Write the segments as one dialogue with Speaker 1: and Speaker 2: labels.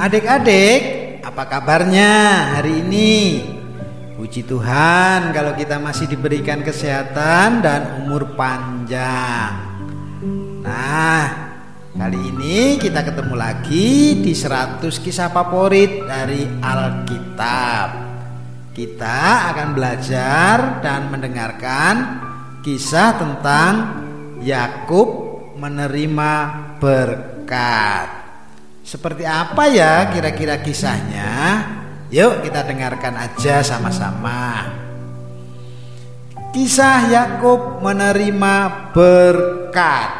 Speaker 1: Adik-adik, apa kabarnya hari ini? Puji Tuhan kalau kita masih diberikan kesehatan dan umur panjang. Nah, kali ini kita ketemu lagi di 100 kisah favorit dari Alkitab. Kita akan belajar dan mendengarkan kisah tentang Yakub menerima berkat. Seperti apa ya kira-kira kisahnya? Yuk kita dengarkan aja sama-sama. Kisah Yakub menerima berkat.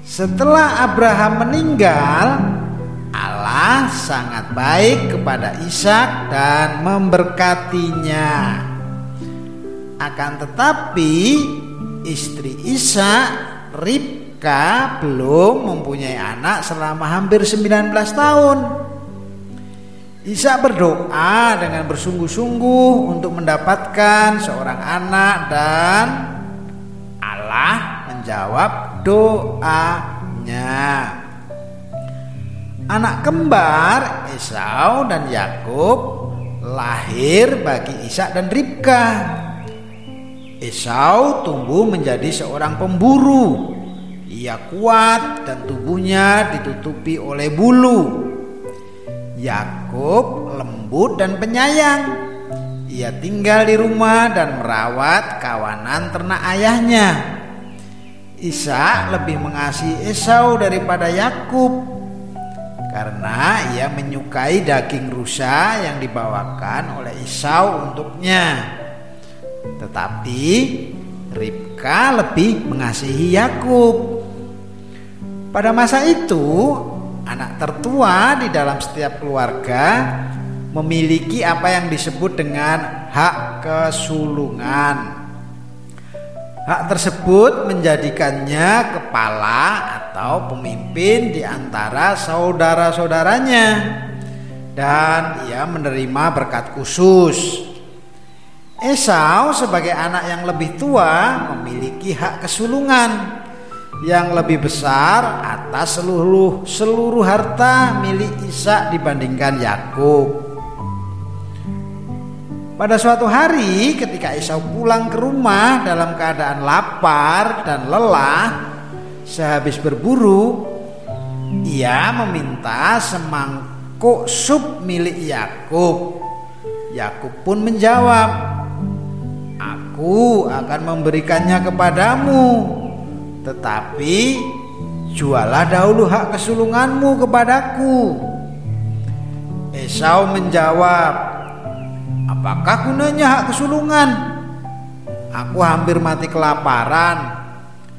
Speaker 1: Setelah Abraham meninggal, Allah sangat baik kepada Ishak dan memberkatinya. Akan tetapi istri Ishak, Ribka belum mempunyai anak selama hampir 19 tahun. Isa berdoa dengan bersungguh-sungguh untuk mendapatkan seorang anak dan Allah menjawab doanya. Anak kembar Esau dan Yakub lahir bagi Ishak dan Ribka. Esau tumbuh menjadi seorang pemburu. Ia kuat dan tubuhnya ditutupi oleh bulu. Yakub lembut dan penyayang. Ia tinggal di rumah dan merawat kawanan ternak ayahnya. Isa lebih mengasihi Esau daripada Yakub karena ia menyukai daging rusa yang dibawakan oleh Esau untuknya. Tetapi Ribka lebih mengasihi Yakub. Pada masa itu Anak tertua di dalam setiap keluarga memiliki apa yang disebut dengan hak kesulungan. Hak tersebut menjadikannya kepala atau pemimpin di antara saudara-saudaranya dan ia menerima berkat khusus. Esau sebagai anak yang lebih tua memiliki hak kesulungan yang lebih besar atas seluruh seluruh harta milik Ishak dibandingkan Yakub. Pada suatu hari ketika Esau pulang ke rumah dalam keadaan lapar dan lelah sehabis berburu, ia meminta semangkuk sup milik Yakub. Yakub pun menjawab, "Aku akan memberikannya kepadamu." Tetapi jualah dahulu hak kesulunganmu kepadaku. Esau menjawab, apakah gunanya hak kesulungan? Aku hampir mati kelaparan.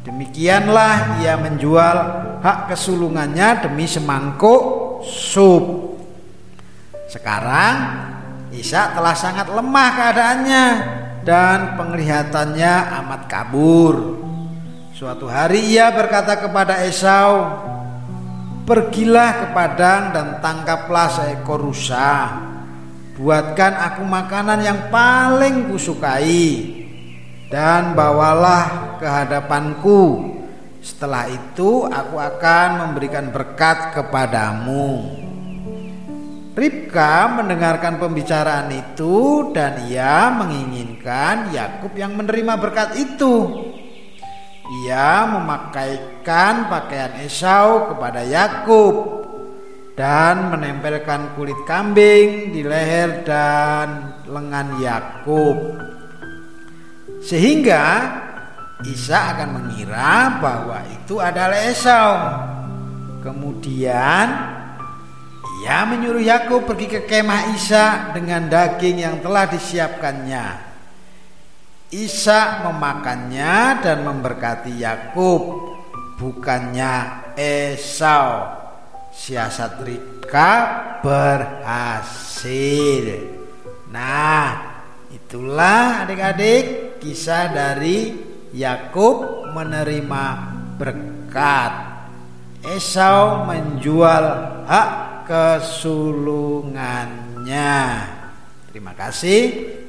Speaker 1: Demikianlah ia menjual hak kesulungannya demi semangkuk sup. Sekarang Isa telah sangat lemah keadaannya dan penglihatannya amat kabur. Suatu hari ia berkata kepada Esau, "Pergilah ke padang dan tangkaplah seekor rusa. Buatkan aku makanan yang paling kusukai dan bawalah ke hadapanku. Setelah itu aku akan memberikan berkat kepadamu." Ribka mendengarkan pembicaraan itu dan ia menginginkan Yakub yang menerima berkat itu. Ia memakaikan pakaian Esau kepada Yakub dan menempelkan kulit kambing di leher dan lengan Yakub. Sehingga Isa akan mengira bahwa itu adalah Esau. Kemudian ia menyuruh Yakub pergi ke kemah Isa dengan daging yang telah disiapkannya. Isa memakannya dan memberkati Yakub, bukannya Esau. Siasat Ribka berhasil. Nah, itulah adik-adik kisah dari Yakub menerima berkat. Esau menjual hak kesulungannya. Terima kasih.